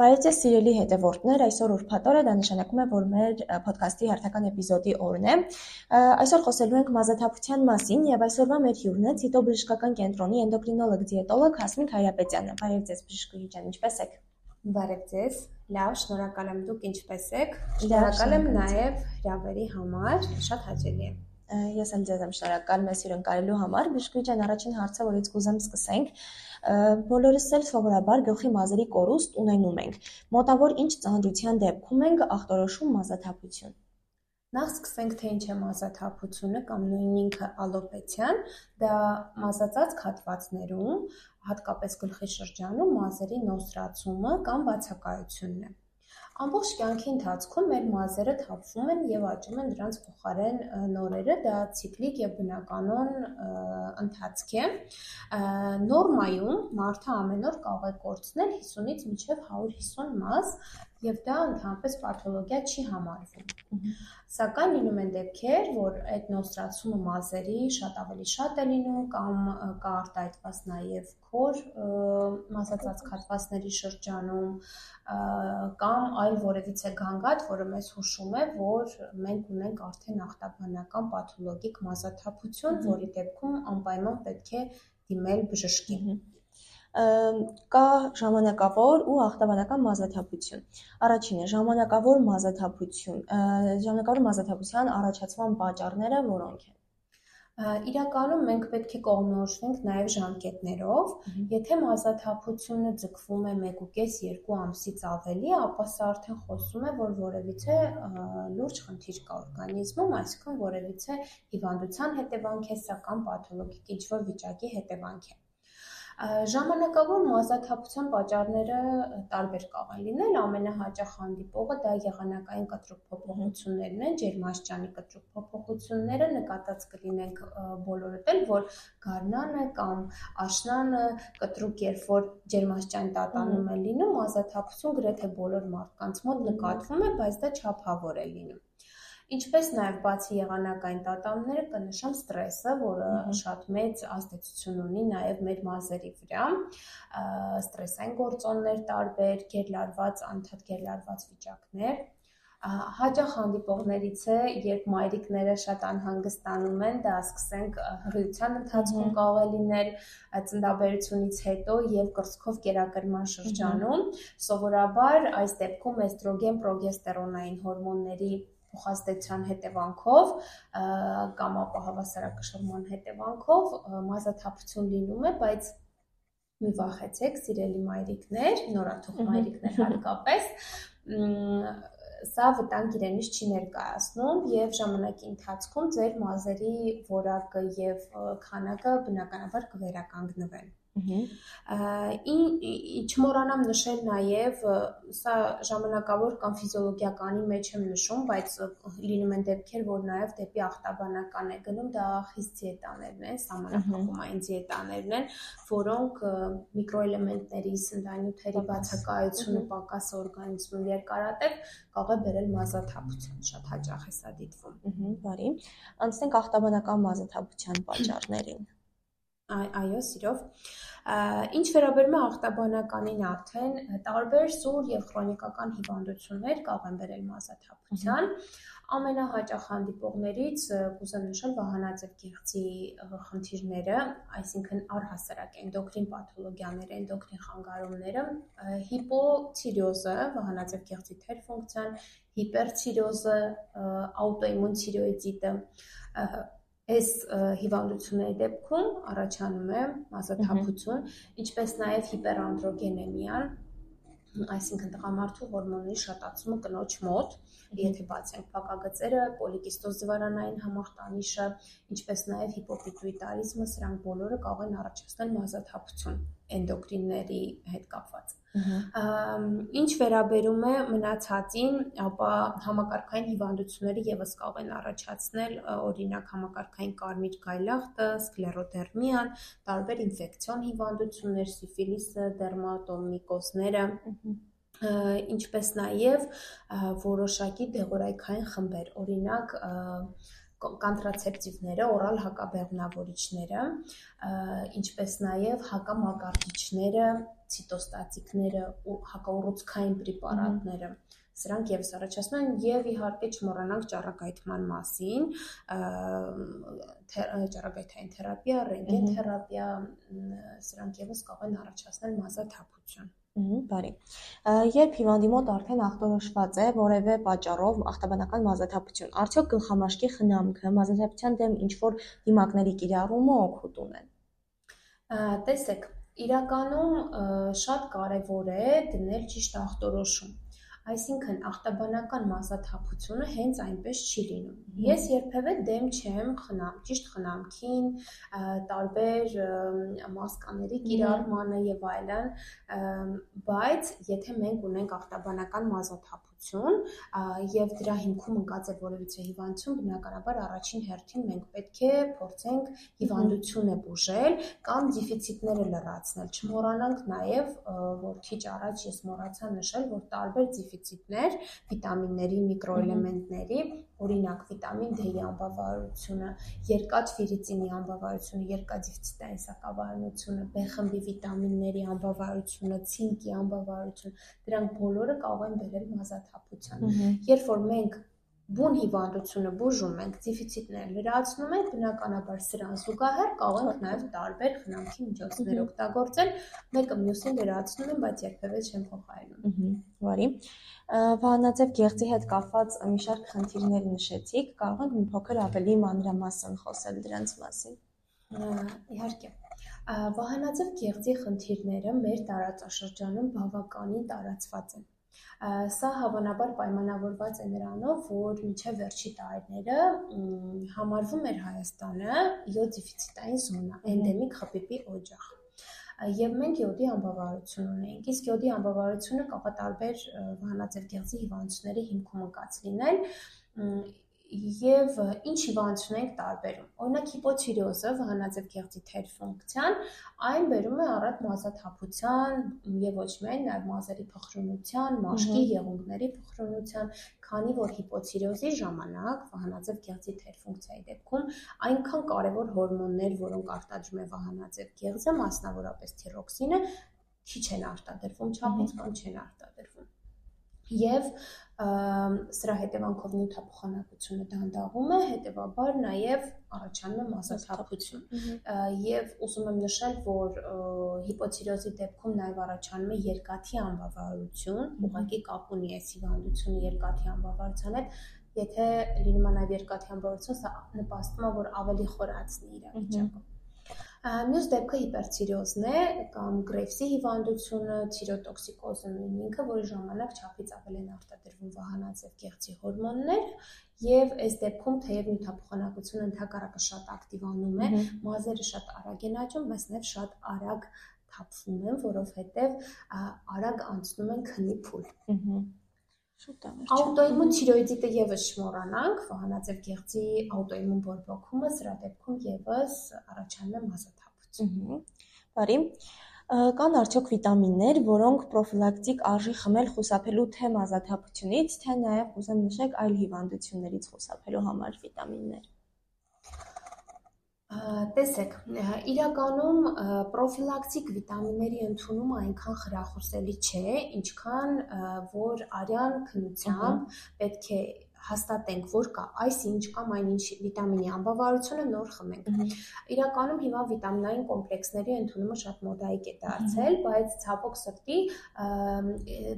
Բարև ձեզ սիրելի հետևորդներ, այսօր ուրբաթ օր է, դա նշանակում է, որ մեր ոդքասթի հերթական էպիզոդի օրն է։ Այսօր խոսելու ենք մազաթափության մասին եւ այսօրվա մեր հյուրն է Ցիտո բժշկական կենտրոնի էնդոկրինոլոգ դիետոլոգ Հասմիկ Հայրապետյանը։ Բարև ձեզ բժշկուհի ջան, ինչպե՞ս եք։ Բարև ձեզ։ Լավ, շնորհակալ եմ դուք ինչպե՞ս եք։ Շնորհակալ եմ նաև հրավերի համար, շատ հաճելի է։ Ես էլ ձեզ եմ շնորհակալ մեզ հյուրընկալելու համար։ Բժշկուհի ջան, առաջին հարցը, որից կուզեմ սկսենք, բոլորս էլ սովորաբար գլխի մազերի կորուստ ունենում ենք։ Մոտավոր ինչ ծանրության դեպքում ենք ախտորոշում մազաթափություն։ Նախ սկսենք թե ինչ է մազաթափությունը կամ նույն ինքը ալոպեցիան, դա մազածած հատվածներում, հատկապես գլխի շրջանում մազերի նոսրացումը կամ բացակայությունն է։ Ամբողջ կյանքի ընթացքում մեր մազերը թափվում են եւ աճում են դրանց փոխարեն նորերը, դա ցիկլիկ եւ բնականon ընթացք է։ Նորմայում մարդը ամեն օր կարող է կորցնել 50-ից մինչև 150 մազ եւ դա ընդհանրապես պաթոլոգիա չի համարվում։ Սակայն լինում են դեպքեր, որ այդ նոսրացումը մազերի շատ ավելի շատ է լինում կամ կա արտահայտված նաև քոր մազածած հատվածների շրջանում կամ այլ որևիցե գանգատ, որը մեզ հուշում է, որ մենք ունենք արդեն ախտաբանական պաթոլոգիկ մազաթափություն, որի դեպքում անպայման պետք է դիմել բժշկին կա ժամանակավոր ու ախտաբանական մազաթափություն։ Առաջինը ժամանակավոր մազաթափություն։ Ժամանակավոր մազաթափության առաջացման պատճառները որոնք են։ Իրականում մենք պետք է կողմնորոշվենք նաև ժամկետներով։ Եթե մազաթափությունը ձգվում է 1.5-2 ամսից ավելի, ապա սա արդեն խոսում է, որ որևիցե լուրջ խնդիր կա օրգանիզմում, այսինքն որևիցե հիվանդության հետևանք է, սա կամ պաթոլոգիկ ինչ-որ վիճակի հետևանք է։ Ժամանակավոր մազաթափության պատճառները տարբեր կարող են լինել, ամենահաճախ հանդիպողը դա եղանակային կտրուկ փոփոխություններն են, ջերմաստիճանի կտրուկ փոփոխությունները, նկատած կլինենք բոլորդ էլ, որ գարնանը կամ աշնանը կտրուկ երբ որ ջերմաստիճան տատանում է լինում, մազաթափություն գրեթե բոլոր մարդկանց մոտ նկատվում է, բայց դա չափավոր է լինում։ Ինչպես նաև բացի եղանակային տատանումները կնշեմ ստրեսը, որը շատ մեծ ազդեցություն ունի նաև մեր մազերի վրա, ստրեսային գործոններ տարբեր, գերլարված, անդադ գերլարված վիճակներ, հաճախ հանդիպողներից է, երբ մայրիկները շատ անհանգստանում են, դա սկսենք հղիության ընթացքում կարող է լինել ծննդաբերությունից հետո եւ կրծքով կերակրման շրջանում, սովորաբար այս դեպքում էստրոգեն, պրոգեստերոնային հորմոնների փոխազդեցության հետևանքով կամ ապա հավասարակշռման հետևանքով մազաթափություն լինում է, բայց մի վախեցեք, սիրելի մայրիկներ, նորաթուխ մայրիկներ հատկապես, սա վտանգ իրենից չի ներկայացնում եւ ժամանակի ընթացքում ձեր մազերի որակը եւ քանակը բնականաբար կվերականգնվեն։ Չմոռանամ նշել նաև, սա ժամանակավոր կամ ֆիզիոլոգիականի մեջ եմ նշում, բայց լինում են դեպքեր, որ նաև դեպի ախտաբանական է գնում, դա խիստ դիետաներն են, սահմանափակումային դիետաներն են, որոնք միկրոէլեմենտների, սննդանյութերի բացակայությունը, պակասը օրգանիզմում երկարատև կարող է բերել մազաթափության, շատ հաճախ է սա դիտվում։ Բարի։ Անցնենք ախտաբանական մազաթափության պատճառներին։ Այո, սիրով։ Ինչ վերաբերում է ախտաբանականին արդեն տարբեր սուր եւ քրոնիկական հիվանդություններ կարող են բերել մազաթափության։ Ամենահաճախ հանդիպողներից կուզեմ նշել վահանաձև գեղձի խնդիրները, այսինքն առհասարակ էնդոկրին պաթոլոգիաները, էնդոկրին խանգարումները, հիպոթիրոզը, վահանաձև գեղձի թերֆունկցիան, հիպերթիրոզը, աուտոիմուն թիրոիդիտը, այս հիվանդությունների դեպքում առաջանում է մազաթափություն, ինչպես նաև հիպերանդրոգենեմիան, այսինքն տղամարդու հորմոնների շատացումը կնոջ մոտ, եթե բացենք փակագծերը, պոլիկիստոզ զվարանային համախտանիշը, ինչպես նաև հիպոպիտուիտարիզմը, սրանք բոլորը կարող են առաջացնել մազաթափություն էնդոկրինների հետ կապված։ Ինչ վերաբերում է մնացածին, ապա համակարգային հիվանդությունները եւս կարող են առաջացնել, օրինակ համակարգային կարմիր գայլախտը, սկլերոդերմիան, տարբեր ինֆեկցիոն հիվանդություններ, սիֆիլիսը, դերմատոմիկոզները, ինչպես նաև որոշակի դեղորայքային խմբեր, օրինակ կոնտրացեպտիվները, օրալ հակաբեղմնավորիչները, ինչպես նաև հակամակարդիչները, ցիտոստատիկները, հակաուռուցքային պրեպարատները սրանք եւս առաջացնում են եւ իհարկե չմոռանանք ճառագայթման մասին ճառագայթային թերապիա, ռենտգեն թերապիա սրանք եւս կարող են առաջացնել մազաթափություն Բարի։ Երբ հիվանդի մոտ արդեն ախտորոշված է որևէ պատճառով ախտաբանական մազաթափություն, արդյոք գլխամաշկի խնամքը մազաթափության դեմ ինչ որ դիմակների կիրառումը օգուտ ունեն։ Տեսեք, իրականում շատ կարևոր է դնել ճիշտ ախտորոշում Այսինքն ախտաբանական մասաթափությունը հենց այնպես չի լինում։ Ես երբևէ դեմ չեմ խնամ, ճիշտ խնամքին, տարբեր մասկաների կիրառմանը եւ այլն, բայց եթե մենք ունենք ախտաբանական մազաթափ հիվանդություն եւ դրա հիմքում ընկած է որևիցե հիվանդություն, բնականաբար առաջին հերթին մենք պետք է փորձենք հիվանդությունը բուժել կամ դեֆիցիտները լրացնել։ Չմոռանանք նաեւ, որ քիչ առաջ ես մոռացա նշել, որ տարբեր դեֆիցիտներ վիտամինների, միկրոէլեմենտների, օրինակ վիտամին D-ի անբավարարությունը, երկաթ ֆիրիցինի անբավարարությունը, երկաթդիֆցիտային սակավարյունությունը, B խմբի վիտամինների անբավարարությունը, ցինկի անբավարարությունը, դրանք բոլորը կարող են բերել մազաթ հիվանդաթափության։ Երբ որ մենք բուն հիվանդությունը բուժում ենք, դեֆիցիտները լրացնում ենք, բնականաբար սրան զուգահեռ կարող ենք նաև տարբեր խնամքի միջոցներ օգտագործել, մեկը մյուսին լրացնում են, բայց երբևէ չեն փոխարինում։ Բարի։ Վահանաձև գեղձի հետ կապված մի շարք խնդիրներ նշեցիք, կարող ենք մի փոքր ավելի մանրամասն խոսել դրանց մասին։ Իհարկե։ Վահանաձև գեղձի խնդիրները մեր տարածաշրջանում բավականին տարածված են Սա հավանաբար պայմանավորված է նրանով, որ մինչև վերջի տարիները համարվում էր Հայաստանը յոդ դեֆիցիտային զոնա, էնդեմիկ խփիպի օջախ եւ մենք յոդի անբավարարություն ունենք։ Իսկ յոդի անբավարարությունը կարող է տարբեր վահանաձև գեղձի հիվանդությունների հիմքում ընկած լինել եւ ինչ հիվանդություն ենք տարբերում։ Օրինակ հիպոթիրեոզը, վահանաձև գեղձի թեր ֆունկցիան, այն բերում է առատ մազաթափության եւ ոչ միայն նաեւ մազերի փխրունության, մաշկի եղունգների փխրունության, քանի որ հիպոթիրեոզի ժամանակ վահանաձև գեղձի թեր ֆունկցիայի դեպքում այնքան կարևոր հորմոններ, որոնք արտադրում է վահանաձև գեղձը, մասնավորապես թիրոքսինը, քիչ են արտադրվում, չափից կան չեն արտադրվում եւ սրա հետևանքով նյութափոխանակությունը դանդաղում է, հետեւաբար նաև առաջանում է մասաթափություն։ Եվ ուզում եմ նշել, որ հիպոթիրոզի դեպքում նաև առաջանում է երկաթի անբավարարություն, ուղղակի կապ ունի այս հիվանդությունը երկաթի անբավարարության հետ, եթե լինում է նաև երկաթի անբավարարություն, սա նպաստում է, որ ավելի խորացնի իրավիճակը։ Մյուս դեպքը հիպերթիրեոզն է կամ Գրեյվսի հիվանդությունը, թիրոտոքսիկոզը նույն ինքը, որի ժամանակ չափից ավել են արտադրվում վահանաձև կեղծի հորմոններ եւ այս դեպքում թեև նյութափոխանակությունը ընդհակառակը շատ ակտիվանում է, մազերը շատ արագ են աճում, բայց նաեւ շատ արագ թափվում են, որովհետեւ արագ անցնում են քնի փուլ։ վերջ։ Աուտոիմուն թիրոիդիտը եւս չմոռանանք, վահանաձև գեղձի աուտոիմուն բորբոքումը սրա դեպքում եւս առաջանում է մազաթափություն։ Բարի։ Կան արդյոք վիտամիններ, որոնք պրոֆիլակտիկ արժի խմել խուսափելու թե մազաթափությունից, թե նաև կուզեմ նշեք այլ հիվանդություններից խուսափելու համար վիտամիններ։ Տեսեք, իրականում պրոֆիլակտիկ վիտամինների ընդունումը այնքան խրախուսելի չէ, ինչքան որ արյան քնությամբ պետք է հաստատենք, որ կա այսինչ կամ այնինչ վիտամինի անբավարարությունը նոր խմենք։ Իրականում հիմա վիտամինային կոմպլեքսների ընդունումը շատ մոդայիկ է դարձել, բայց ցավոք սրտի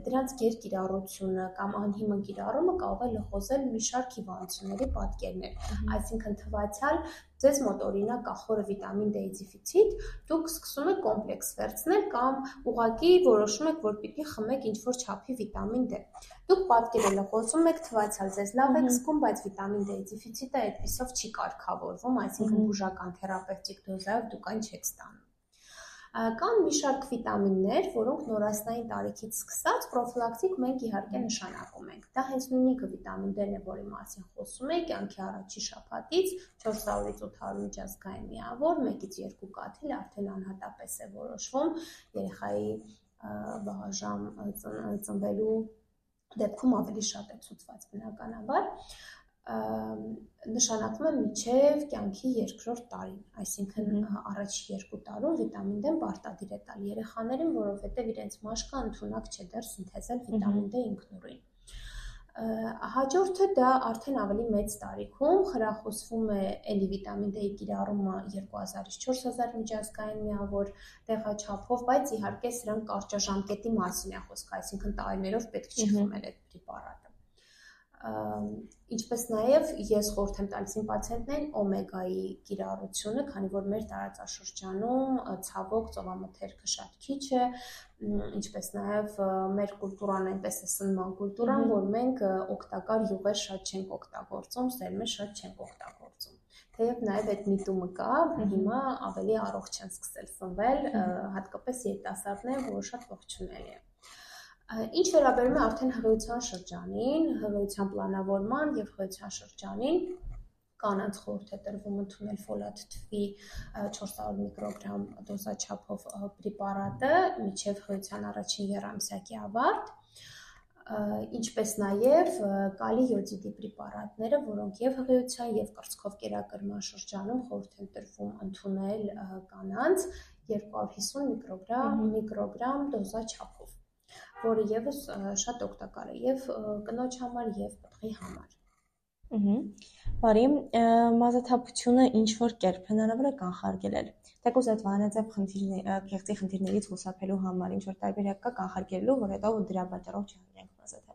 դրանց գերկիրառությունը կամ անհիմն կիրառումը կարող է լղոզել մի շարք հիվանդությունների պատկերներ։ Այսինքն թվացial ձեզ մոտ օրինակ կա խորը վիտամին D-ի դեֆիցիտ, դուք սկսում եք կոմպլեքս վերցնել կամ ուղակի որոշում եք, որ պիտի խմեք ինչ-որ չափի վիտամին D։ Դուք պատկերելը խոսում եք թվացial ձեզ լավ եք զգում, բայց վիտամին D-ի դեֆիցիտը այդպեսով չի կարգավորվում, այսինքն բուժական թերապևտիկ դոզայով դուք այն չեք ստանում։ Կան մի շարք վիտամիններ, որոնք նորաստային տարիքից սկսած պրոֆիլակտիկ մենք իհարկե նշանակում ենք։ Դա հենց նույնիկը վիտամին D-ն է, որի մասին խոսում ենք, կյանքի առաջի շաբաթից 400-ից 800 միջազգային միավոր, 1-ից 2 կաթիլ արդեն անհատապես է որոշվում երեխայի վաղաժամ ծնվելու դեպքում ավելի շատ է ցուցված բնականաբար նշանակվում է միջև կյանքի երկրորդ տարին, այսինքն առաջ երկու տարում վիտամին D-ն պարտադիր է տալ երեխաներին, որովհետև իրենց մաշկը ընդունակ չէ դեռ սինթեզել վիտամին D ինքնուրույն։ Հաջորդը դա արդեն ավելի մեծ տարիքում խրախուսվում է էլի վիտամին D-ի կիրառումը 2000-ից 4000 միջազգային միավոր տեղաչափով, բայց իհարկե սրանք կարճաժամկետի մասին է խոսքը, այսինքն տարիներով պետք չի խմել այդ պրեպարատը ինչպես նաև ես խորհուրդ եմ տալիս իմ պացիենտներին օմեգայի կիրառությունը, քանի որ մեր տարածաշրջանում ցավոք ծովամթերքը շատ քիչ է, ինչպես նաև մեր կուլտուրան այնպես է սնման կուլտուրան, որ մենք օգտակար յուղեր շատ չենք օգտագործում, սերմեր շատ չենք օգտագործում։ Թեև նաև այդ միտումը կա, հիմա ավելի առողջ են սկսել սնվել, հատկապես երիտասարդները, որը շատ ողջունելի է։ Ինչ վերաբերում է արդեն հղիության շրջանին, հղիության պլանավորման եւ հղիության շրջանին, կանանց խորհուրդ է տրվում ընդունել ֆոլատ թվի 400 միկրոգրամ դոզաչափով պրեպարատը միջև հղիության առաջին երամսյակի ավարտ ինչպես նաև կալի յոդիդի պրեպարատները, որոնք եւ հղիության եւ կրծքով կերակրման շրջանում խորհուրդ են տրվում ընդունել կանանց 250 միկրոգրամ միկրոգրամ դոզաչափով որը եւս շատ օգտակար է եւ կնոջ համար եւ պտղի համար։ Ահա։ Բարի, մազաթափությունը ինչ որ կերպ հնարավոր է կանխարգելել։ Թեկուզ այդ վանաձև խնդիրների, գեղձի խնդիրներից խուսափելու համար ինչ որ տարբերակ կա կանխարգելելու, որ հետո դրա պատճառով չհանրենք մազաթափության։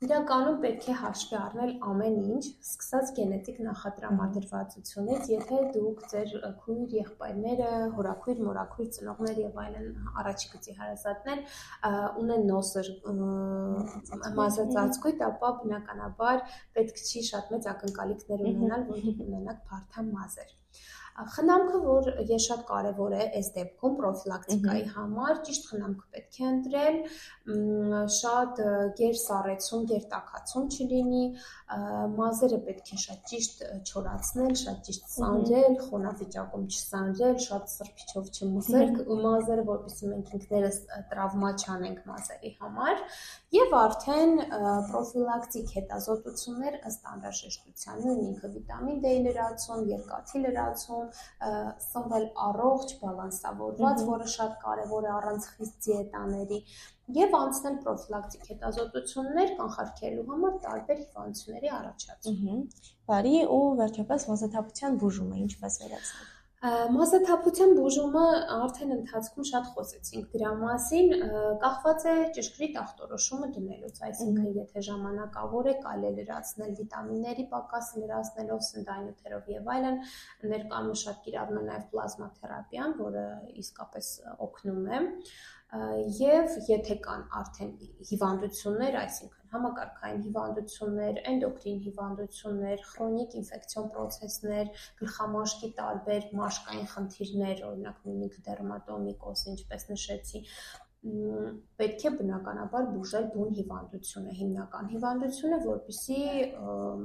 Իրականում պետք է հաշվի առնել ամեն ինչ, սկսած գենետիկ նախատրամադրվածությունից, եթե դուք ձեր քույր եղբայրները, հորաքույր, մորաքույր, ծնողներ եւ այլն առաջի գծի հարազատներ ունեն նոսր մազածածկույթ, ապա բնականաբար պետք չի շատ մեծ ակնկալիքներ ունենալ, որ դուք ունենաք բարդ մազեր։ Խնամքը, որ ես շատ կարևոր է այս դեպքում պրոֆիլակտիկայի համար, ճիշտ խնամք պետք է ընտրել, շատ գերսառեցում, գերտակացում չլինի, մազերը պետք է շատ ճիշտ չորացնել, շատ ճիշտ սանրել, խոնավիճակում չսանրել, շատ սրբիչով չմսել մազերը, որպեսզի մենք ինքներս տրավմա չանենք մազերի համար, եւ արդեն պրոֆիլակտիկ հետազոտություններ ըստ անհրաժեշտության, ինքը վիտամին D-ի լրացում, երկաթի լրացում, սնվել առողջ, բալանսավորված, որը շատ կարևոր է առանց խիստ դիետաների եւ անցնել պրոֆիլակտիկ հետազոտություններ կանխարգելելու համար տարբեր հիվանդությունների առաջացում։ Բարի ու վերջապես մազաթափության բուժումը ինչպես վերացնել։ Մազաթափության բուժումը արդեն ընթացքում շատ խոսեցինք դրա մասին, կախված է ճշգրիտ ախտորոշումը դնելուց, այսինքն եթե ժամանակավոր է, կարելի է լրացնել վիտամինների պակասը, լրացնելով սննդանյութերով եւ այլն, ներկայումս շատ կիրառում է նաեւ պլազմաթերապիան, որը իսկապես օգնում է եւ եթե կան արդեն հիվանդություններ, այսինքն համակարգային հիվանդություններ, էնդոկրին հիվանդություններ, քրոնիկ ինֆեկցիոն process-ներ, գլխամաշկի տարբեր մաշկային խնդիրներ, օրինակ միմիկ դերմատոմիկոզ, ինչպես նշեցի, պետք է բնականաբար բուժել բուն հիվանդությունը, հիմնական հիվանդությունը, որպիսի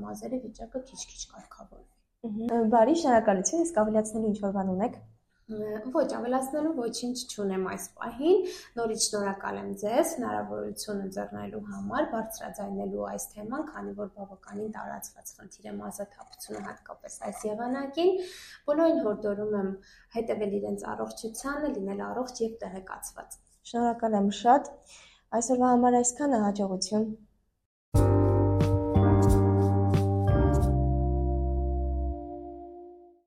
մազերի վիճակը քիչ-քիչ կարգավորվի։ Բարի, շնորհակալություն, իսկ ավելացնելու ինչ որ բան ունեք։ Ոչ, ավելացնելու ոչինչ չունեմ այս պահին։ Նորից շնորհակալ եմ ձեզ հնարավորություն ընձեռնելու համար, բարձրաձայնելու այս թեման, քանի որ բավականին տարածված խնդիր է մազաթափությունը հատկապես այս եղանակին։ Բոլորին հորդորում եմ հետևել իրենց առողջությանը, լինել առողջ եւ տեղեկացված։ Շնորհակալ եմ շատ։ Այսօրվա համար այսքանը հաջողություն։